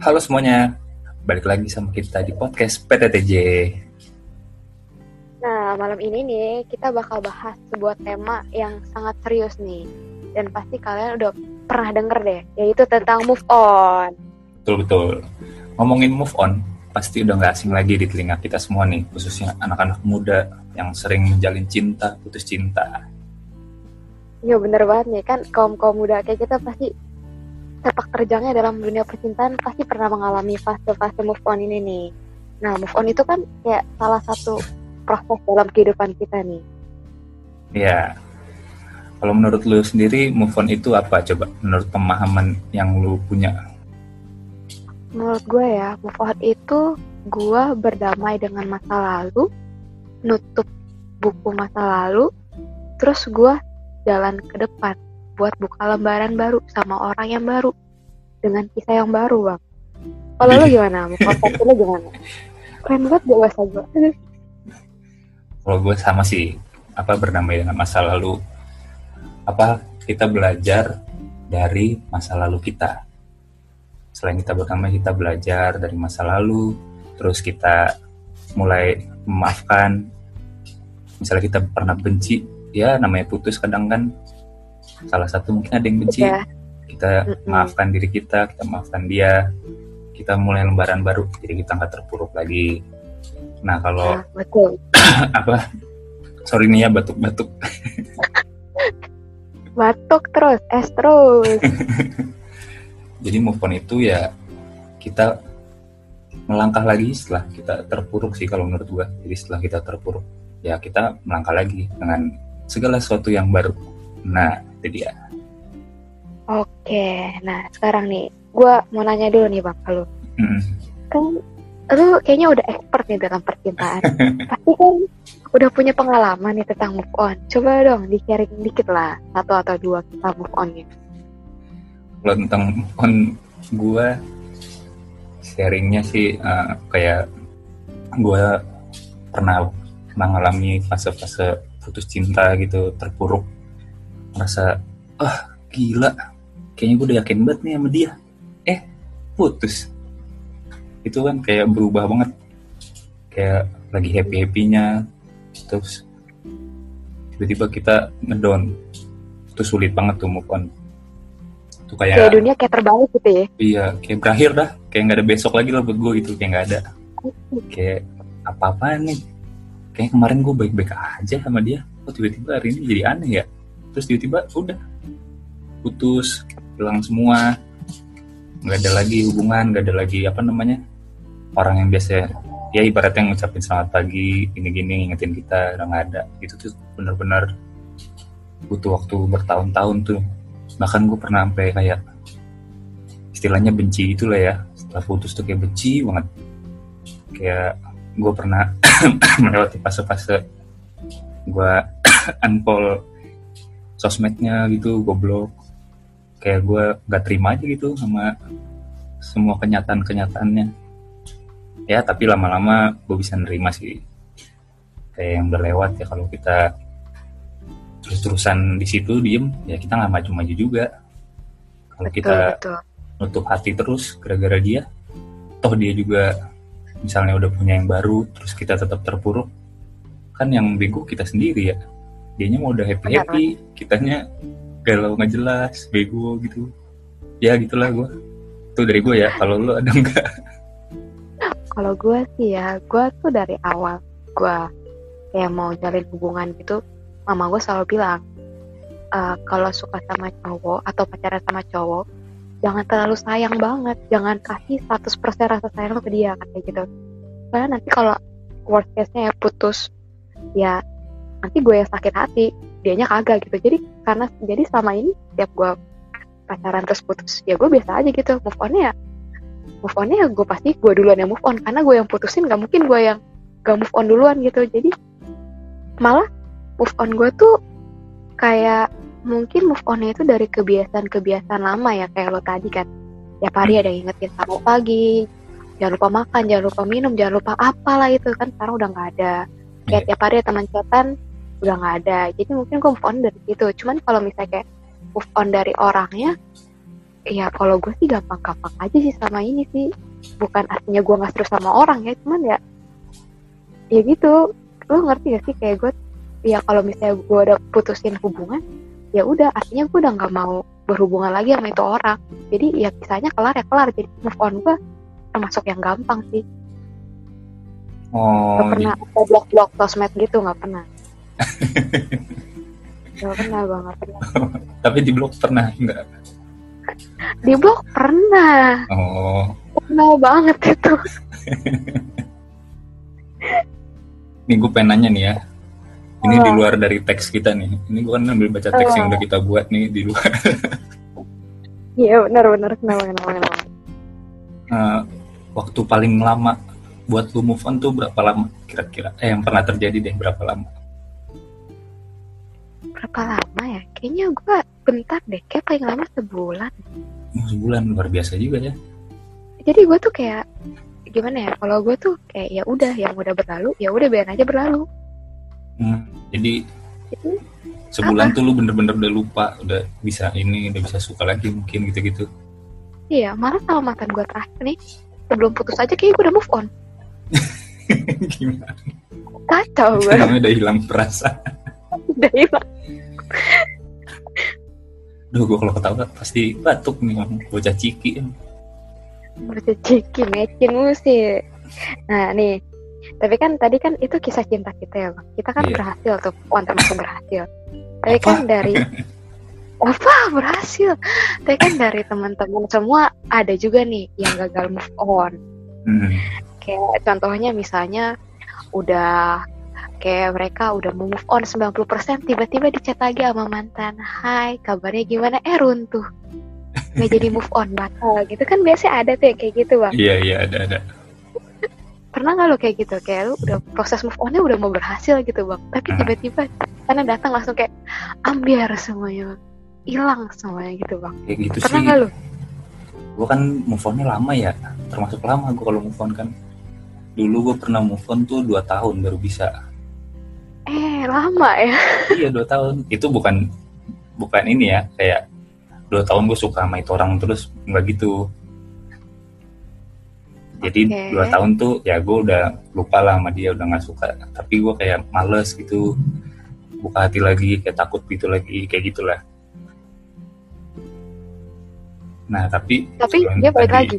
Halo semuanya, balik lagi sama kita di podcast PTTJ. Nah, malam ini nih kita bakal bahas sebuah tema yang sangat serius nih. Dan pasti kalian udah pernah denger deh, yaitu tentang move on. Betul-betul. Ngomongin move on, pasti udah nggak asing lagi di telinga kita semua nih, khususnya anak-anak muda yang sering menjalin cinta, putus cinta. Iya bener banget nih kan kaum-kaum muda kayak kita pasti sepak terjangnya dalam dunia percintaan pasti pernah mengalami fase-fase move on ini nih. Nah move on itu kan kayak salah satu proses dalam kehidupan kita nih. Ya, kalau menurut lu sendiri move on itu apa coba? Menurut pemahaman yang lu punya? Menurut gue ya move on itu gue berdamai dengan masa lalu, nutup buku masa lalu, terus gue jalan ke depan buat buka lembaran baru sama orang yang baru dengan kisah yang baru bang. Kalau lu gimana? Konsep lu gimana? Keren banget gak bahasa gue. Kalau gue sama sih, apa berdamai dengan masa lalu. Apa kita belajar dari masa lalu kita. Selain kita berdamai, kita belajar dari masa lalu. Terus kita mulai memaafkan. Misalnya kita pernah benci, ya namanya putus kadang kan salah satu mungkin ada yang benci. Ya. kita maafkan diri kita kita maafkan dia. Kita mulai lembaran baru jadi kita nggak terpuruk lagi. Nah kalau betul. apa? Sorry nih ya batuk-batuk. Batuk terus, es terus. jadi move on itu ya kita melangkah lagi setelah kita terpuruk sih kalau menurut gua. Jadi setelah kita terpuruk ya kita melangkah lagi dengan segala sesuatu yang baru nah itu dia Oke, nah sekarang nih, gue mau nanya dulu nih bang, ke lu. Mm. Kan lu kayaknya udah expert nih dalam percintaan. Pasti kan udah punya pengalaman nih tentang move on. Coba dong di-sharing dikit lah, satu atau dua kita move on-nya. kalau tentang move on gue sharingnya sih eh, kayak gue pernah mengalami fase-fase putus cinta gitu terpuruk merasa ah gila kayaknya gue udah yakin banget nih sama dia eh putus itu kan kayak berubah banget kayak lagi happy happynya terus tiba-tiba kita ngedown itu sulit banget tuh move on itu kayak Kayak dunia kayak terbalik gitu ya. Iya, kayak berakhir dah. Kayak nggak ada besok lagi lah buat gue gitu. Kayak nggak ada. Kayak apa-apaan nih. Kayak kemarin gue baik-baik aja sama dia. Kok tiba-tiba hari ini jadi aneh ya. Terus tiba-tiba udah putus, hilang semua. Nggak ada lagi hubungan, nggak ada lagi apa namanya orang yang biasa ya ibaratnya ngucapin selamat pagi, gini-gini ngingetin kita udah nggak ada. Itu tuh bener-bener butuh waktu bertahun-tahun tuh bahkan gue pernah sampai kayak istilahnya benci itulah ya setelah putus tuh kayak benci banget kayak gue pernah melewati fase-fase gue unfollow sosmednya gitu goblok. Kayak gue gak terima aja gitu sama semua kenyataan-kenyataannya. Ya tapi lama-lama gue bisa nerima sih. Kayak yang udah lewat ya kalau kita terus-terusan di situ diem ya kita nggak maju-maju juga. Kalau Betul, kita betul. nutup hati terus gara-gara dia toh dia juga misalnya udah punya yang baru terus kita tetap terpuruk kan yang bego kita sendiri ya dianya mau udah happy happy. Kitanya galau nggak jelas bego gitu. Ya gitulah gue itu dari gue ya kalau lu ada enggak Kalau gue sih ya, gue tuh dari awal gue kayak mau jalin hubungan gitu, mama gue selalu bilang, "Eh, kalau suka sama cowok atau pacaran sama cowok, jangan terlalu sayang banget, jangan kasih 100% rasa sayang lo ke dia kayak gitu. Karena nanti kalau worst case-nya ya putus, ya nanti gue yang sakit hati, dianya kagak gitu. Jadi karena jadi selama ini setiap gue pacaran terus putus, ya gue biasa aja gitu. Move on-nya ya move on-nya gue pasti gue duluan yang move on karena gue yang putusin gak mungkin gue yang gak move on duluan gitu jadi malah move on gue tuh kayak mungkin move on itu dari kebiasaan-kebiasaan lama ya kayak lo tadi kan tiap hari ada ingetin sama pagi jangan lupa makan jangan lupa minum jangan lupa apalah itu kan sekarang udah nggak ada kayak Iya. tiap hari teman chatan udah nggak ada. Jadi mungkin gue move on dari situ. Cuman kalau misalnya kayak move on dari orangnya ya kalau gue sih gampang-gampang aja sih sama ini sih. Bukan artinya gue nggak terus sama orang ya cuman ya ya gitu. Lo ngerti gak sih? Kayak gue ya kalau misalnya gue udah putusin hubungan ya udah artinya gue udah nggak mau berhubungan lagi sama itu orang. Jadi ya kisahnya kelar ya kelar. Jadi move on gue termasuk yang gampang sih. Oh Gak pernah ada blok-blok sosmed gitu nggak pernah Gak pernah gue nggak pernah. Tapi di blog pernah enggak di blog pernah. Oh. Pernah banget itu. Nih gue pengen nanya nih ya. Ini Oh. di luar dari teks kita nih. Ini gue kan ambil baca teks yang udah kita buat nih di luar. Iya benar benar. Kenapa kenapa kenapa? Eh, waktu paling lama buat lu move on tuh berapa lama kira-kira? Eh yang pernah terjadi deh berapa lama berapa lama ya? Kayaknya gue bentar deh. Kayak paling lama sebulan. Oh, sebulan. Luar biasa juga ya. Jadi gue tuh kayak gimana ya? Kalau gue tuh kayak ya udah yang udah berlalu ya udah biarin aja berlalu. Hmm, jadi itu sebulan tuh lu bener-bener udah lupa udah bisa ini udah bisa suka lagi mungkin gitu-gitu. Iya malah sama mantan gue terakhir nih. Sebelum putus aja kayak gue udah move on. Gimana? Kacau gue namanya udah hilang perasaan. Udah hilang Duh, gue kalau ketawa pasti batuk nih bocah ciki. berceciki mecin musik nah nih. Tapi kan tadi kan itu kisah cinta kita ya bang. Kita kan Iya. berhasil tuh. On termasuk berhasil. Tapi Apa? kan dari apa? Berhasil. Tapi kan dari teman-teman semua ada juga nih yang gagal move on. Hmm. kayak contohnya misalnya udah kayak mereka udah move on 90% tiba-tiba dicat lagi sama mantan. Hai kabarnya gimana? Eh runtuh. Nggak jadi move on batal gitu kan biasanya ada tuh yang kayak gitu bang. Iya iya ada ada. pernah nggak lo kayak gitu? Kayak lu udah proses move onnya udah mau berhasil gitu bang. Tapi Hmm. tiba-tiba karena datang langsung kayak ambiar semuanya bang. Hilang semuanya gitu bang. Kayak gitu pernah nggak lo Gue kan move onnya lama ya, termasuk lama gue kalau move on kan. Dulu gue pernah move on tuh 2 tahun baru bisa. Eh lama ya iya 2 tahun. Itu bukan bukan ini ya kayak dua tahun gue suka sama itu orang terus nggak gitu. Jadi Oke. dua tahun tuh ya gue udah lupa lah sama dia udah nggak suka. Tapi gue kayak males gitu buka hati lagi kayak takut gitu lagi kayak gitulah. Nah tapi tapi dia balik tadi- lagi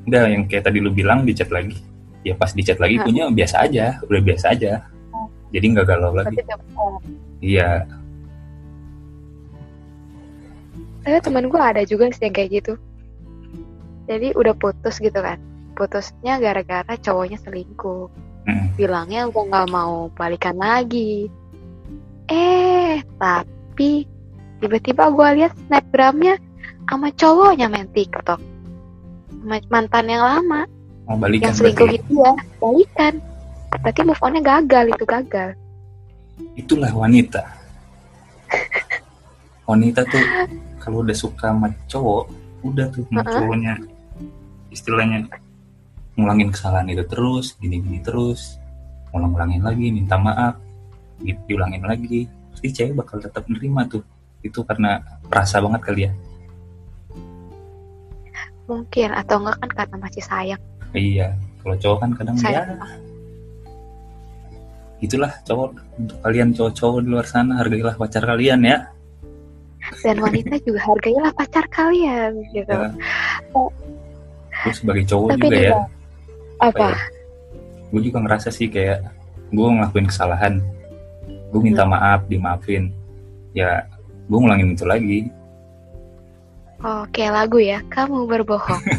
Enggak, yang kayak tadi lu bilang di chat lagi. Ya pas di chat lagi punya biasa aja, udah biasa aja. Jadi nggak galau lagi. oh. Iya, Tapi temen gue ada juga sih yang kayak gitu. Jadi udah putus gitu kan. Putusnya gara-gara cowoknya selingkuh. Mm. Bilangnya gue nggak mau balikan lagi. Eh, tapi tiba-tiba gue lihat snapgramnya sama cowoknya main TikTok. Mantan yang lama, balikan yang berarti. selingkuhin dia, balikan. Berarti move on-nya gagal, itu gagal. Itulah wanita. wanita tuh kalau udah suka sama cowok, udah tuh sama cowoknya istilahnya ngulangin kesalahan itu terus, gini-gini terus, ngulang-ulangin lagi, minta maaf, di- diulangin lagi, pasti cewek bakal tetap nerima tuh. Itu karena perasa banget kali ya. Mungkin, atau enggak kan karena masih sayang. Iya, kalau cowok kan kadang ya Sayang. Itulah cowok untuk kalian cowok-cowok di luar sana hargailah pacar kalian ya. Dan wanita juga hargailah pacar kalian, gitu. ya. Gue sebagai cowok Tapi juga ya, apa? gue juga ngerasa sih kayak gue ngelakuin kesalahan, gue minta Hmm. maaf, dimaafin, ya gue ngulangin itu lagi. Oh, kayak lagu ya, kamu berbohong.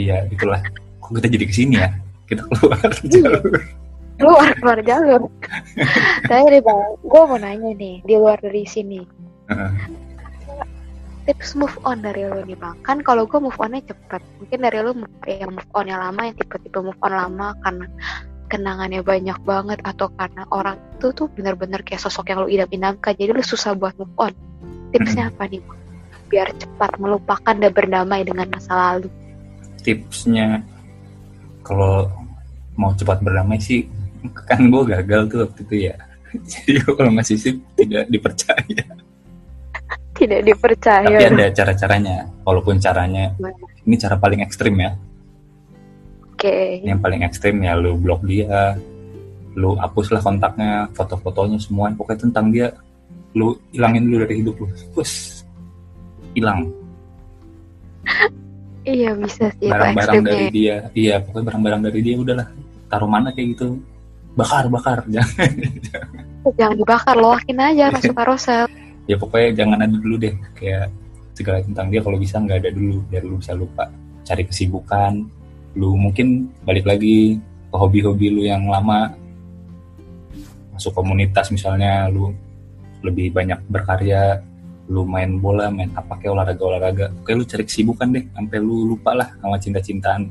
Iya, itulah. Kok kita jadi ke sini ya? Kita keluar jalur. Keluar, keluar jalur. Tapi nih bang, gue mau nanya nih, di luar dari sini. Tips move on dari lo nih bang. Kan kalau gue move onnya cepet. Mungkin dari lo yang move onnya lama, yang tipe-tipe move on lama karena kenangannya banyak banget atau karena orang itu tuh bener-bener kayak sosok yang lo idam-idamkan jadi lo susah buat move on tipsnya apa nih bang biar cepat melupakan dan berdamai dengan masa lalu Tipsnya kalau mau cepat berdamai sih, kan gue gagal tuh waktu itu ya. Jadi gue kalau ngasih sip tidak dipercaya. Tidak dipercaya. Tapi ada cara-caranya. Walaupun caranya ini cara paling ekstrim ya. Oke. Yang paling ekstrim ya lu blok dia, lu hapuslah kontaknya, foto-fotonya semua, pokoknya tentang dia lu hilangin dulu dari hidup lu. Terus hilang. Iya bisa sih Barang-barang dari ekstrimnya. dia, iya pokoknya barang-barang dari dia udahlah taruh mana kayak gitu. Bakar, bakar. Jangan, Jangan dibakar, loakin aja masuk karosel. ya pokoknya jangan ada dulu deh kayak segala tentang dia kalau bisa nggak ada dulu biar lu bisa lupa cari kesibukan lu mungkin balik lagi ke hobi-hobi lu yang lama masuk komunitas misalnya lu lebih banyak berkarya lu main bola main apa kayak olahraga olahraga oke lu cari kesibukan deh sampai lu lupa lah sama cinta-cintaan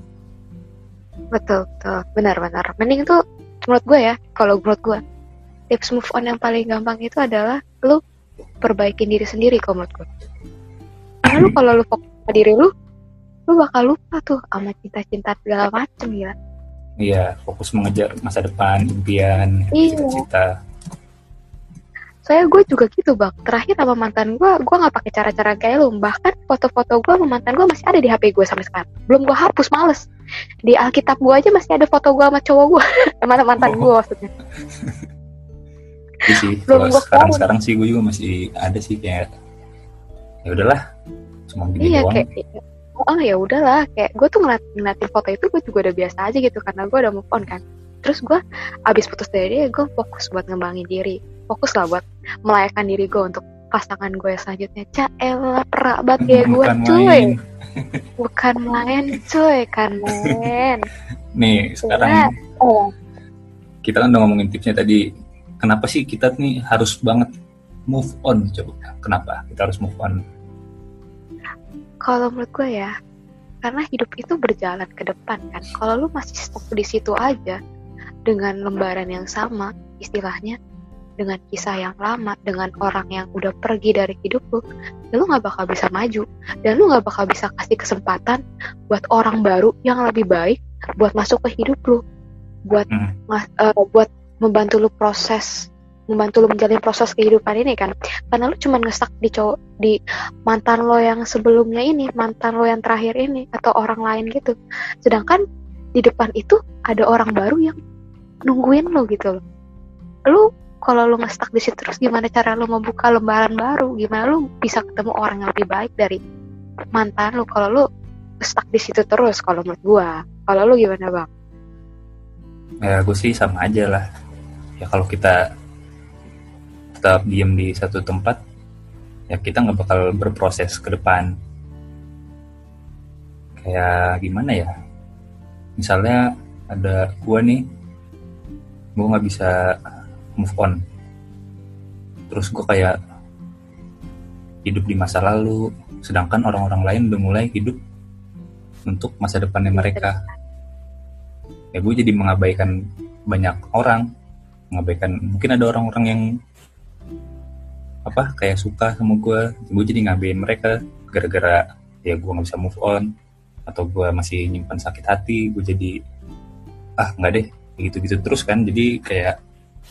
Betul, betul. Benar-benar. Mending tuh menurut gue ya, kalau menurut gue, tips move on yang paling gampang itu adalah lu perbaikin diri sendiri kalau menurut gue. Karena lu kalau lu fokus sama diri lu, lu bakal lupa tuh sama cinta-cinta segala macem ya. iya fokus mengejar masa depan impian Iya. cita-cita Soalnya gue juga gitu bang. Terakhir sama mantan gue, gue nggak pakai cara-cara kayak lu. Bahkan foto-foto gue sama mantan gue masih ada di HP gue sampai sekarang. Belum gue hapus, males. Di Alkitab gue aja masih ada foto gue sama cowok gue, sama mantan gue maksudnya. Iya sih Belum gua sekarang sekarang sih gue juga masih ada sih kayak ya udahlah cuma gini iya doang. kayak oh ya udahlah kayak gue tuh ngeliat ngeliatin foto itu gue juga udah biasa aja gitu karena gue udah move on kan. Terus gue abis putus dari dia gue fokus buat ngembangin diri. Fokus lah buat melayakkan diri gue untuk pasangan gue selanjutnya. Cak elah perak banget kayak gue cuy bukan main cuy kan main. Nih sekarang oh kita kan udah ngomongin tipsnya tadi. Kenapa sih kita nih harus banget move on coba? Kenapa kita harus move on? Kalau menurut gue ya karena hidup itu berjalan ke depan kan. Kalau lu masih stop di situ aja dengan lembaran yang sama istilahnya dengan kisah yang lama dengan orang yang udah pergi dari hidup lu ya lu nggak bakal bisa maju. Dan lu nggak bakal bisa kasih kesempatan buat orang baru yang lebih baik buat masuk ke hidup lu. Buat Hmm. mas- eh, buat membantu lu proses membantu lu menjalin proses kehidupan ini kan. Karena lu cuma ngestak di cowok di mantan lo yang sebelumnya ini mantan lo yang terakhir ini atau orang lain gitu. Sedangkan di depan itu ada orang baru yang nungguin lo gitu loh. Lu kalau lu ngestak di situ terus gimana cara lu membuka lembaran baru? Gimana lu bisa ketemu orang yang lebih baik dari mantan lu? Kalau lu stuck di situ terus kalau menurut gua. Kalau lu gimana bang? Ya gue sih sama aja lah. Ya kalau kita tetap diem di satu tempat ya kita nggak bakal berproses ke depan. Kayak gimana ya? Misalnya ada gue nih gue nggak bisa move on. Terus gue kayak hidup di masa lalu sedangkan orang-orang lain udah mulai hidup untuk masa depannya mereka. Ya gue jadi mengabaikan banyak orang mengabaikan mungkin ada orang-orang yang apa kayak suka sama gue gue jadi ngabain mereka gara-gara ya gue nggak bisa move on atau gue masih nyimpan sakit hati gue jadi ah nggak deh gitu-gitu terus kan. Jadi kayak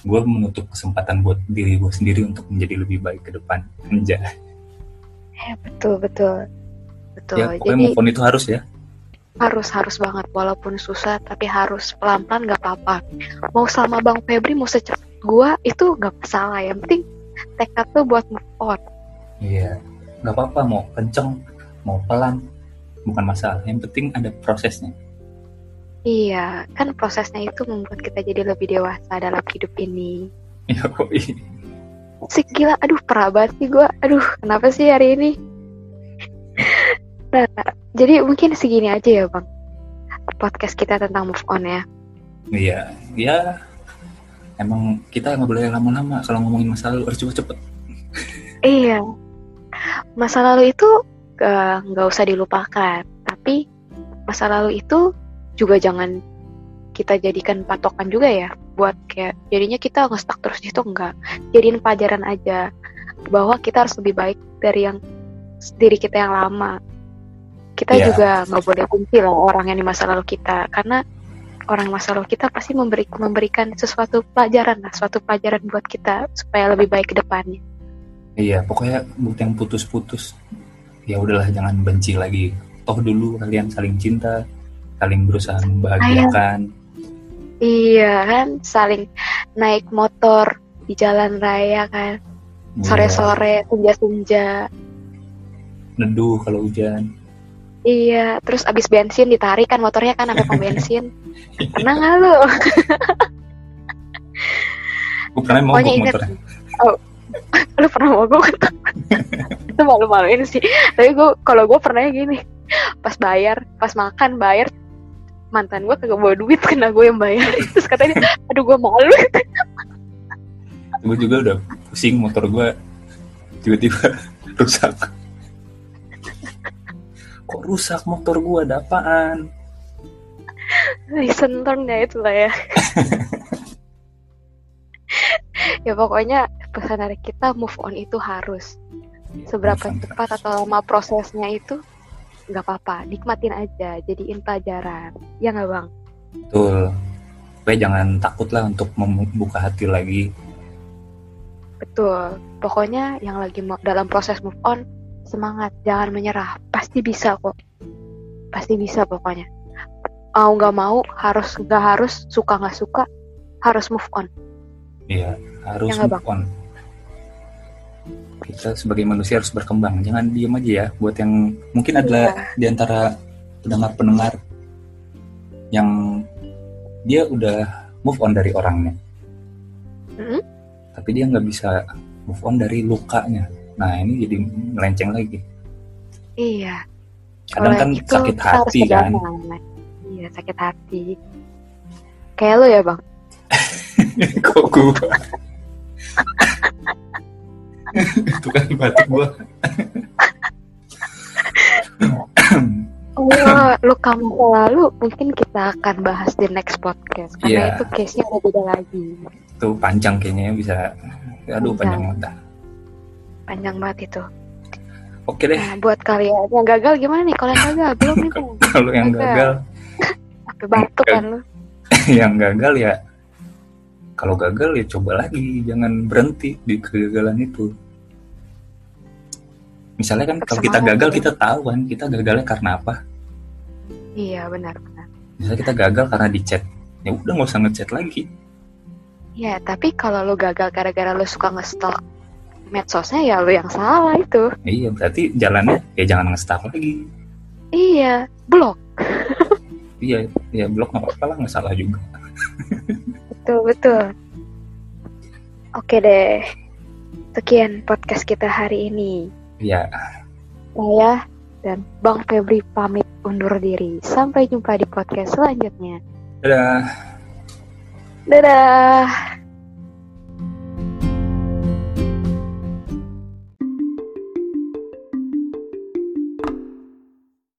gue menutup kesempatan buat diri gue sendiri untuk menjadi lebih baik ke depan. Anjay. Eh, betul betul. Betul. Ya pokoknya jadi move on itu harus ya. Harus harus banget. Walaupun susah tapi harus pelan pelan nggak apa apa mau sama bang Febri mau secepat gua itu nggak masalah. Yang penting tekad tuh buat move on. Iya, nggak apa-apa mau kenceng, mau pelan, bukan masalah. Yang penting ada prosesnya. Iya kan prosesnya itu membuat kita jadi lebih dewasa dalam hidup ini. Yoi. sih gila aduh parah banget sih gua. Aduh kenapa sih hari ini? Nah jadi mungkin segini aja ya bang. Podcast kita tentang move on ya. Iya, ya. Emang kita nggak boleh lama-lama kalau ngomongin masa lalu harus cepet-cepet. Iya, masa lalu itu eh, nggak usah dilupakan, tapi masa lalu itu juga jangan kita jadikan patokan juga ya, buat kayak jadinya kita ngestak terus di situ enggak, jadiin pelajaran aja bahwa kita harus lebih baik dari yang diri kita yang lama. Kita Iya. juga nggak boleh benci loh orang yang di masa lalu kita, karena orang masa lalu kita pasti memberi memberikan sesuatu pelajaran lah, suatu pelajaran buat kita supaya lebih baik ke depannya. iya pokoknya buat yang putus-putus ya udahlah jangan benci lagi toh dulu kalian saling cinta saling berusaha membahagiakan Iya kan, saling naik motor di jalan raya kan, Iya, sore-sore, senja-senja. neduh kalau hujan Iya, terus abis bensin ditarik kan motornya kan sampai pom bensin. Pernah nggak lu? gue pernah mau motornya Lu pernah mogok? Itu malu-maluin sih. Tapi gue, kalau gue pernahnya gini, pas bayar, pas makan bayar, mantan gue kagak bawa duit kena gue yang bayar. Terus katanya, aduh gue malu. gue juga udah pusing motor gue tiba-tiba rusak kok rusak motor gue ada apaan learned ya itu lah ya. ya pokoknya pesan dari kita move on itu harus seberapa cepat atau lama prosesnya itu nggak apa-apa nikmatin aja jadiin pelajaran. Ya nggak bang? Betul. Pokoknya jangan takut lah untuk membuka hati lagi. Betul. Pokoknya yang lagi dalam proses move on semangat. Jangan menyerah. Pasti bisa kok. Pasti bisa pokoknya. Mau nggak mau harus nggak harus suka nggak suka harus move on. Iya, harus Ya move on. Kita sebagai manusia harus berkembang. Jangan diem aja ya. Buat yang mungkin adalah Iya. di antara pendengar-pendengar yang dia udah move on dari orangnya, Mm-mm. tapi dia nggak bisa move on dari lukanya. Nah ini jadi melenceng lagi. iya Kadang Oleh kan itu, sakit hati kan. Iya, sakit hati. Kayak lu ya, Bang? Kok gua? Itu kan batuk gua. Oh, lu kamu lalu mungkin kita akan bahas di next podcast karena Iya. itu case-nya udah beda lagi. Itu panjang kayaknya ya, bisa. Aduh panjang Panjang. banget. Panjang banget itu. Oke deh, Nah, buat kalian yang gagal gimana nih? Kalau yang gagal belum nih, Bang? kalau yang Gagal. gagal Sampai batuk kan lu. yang gagal ya kalau gagal ya coba lagi jangan berhenti di kegagalan itu misalnya kan kalau kita gagal ya. kita tahu kan kita gagalnya karena apa Iya, benar benar. misalnya kita gagal karena di chat ya udah nggak usah ngechat lagi Iya, tapi kalau lu gagal gara-gara lu suka nge-stalk medsosnya ya lu yang salah itu. Ya iya berarti jalannya ya jangan nge-stalk lagi Iya, blok. iya ya blok nggak apa-apa lah nggak salah juga Betul, betul. Oke deh. Sekian podcast kita hari ini. ya Saya dan Bang Febri pamit undur diri. Sampai jumpa di podcast selanjutnya. dadah Dadah.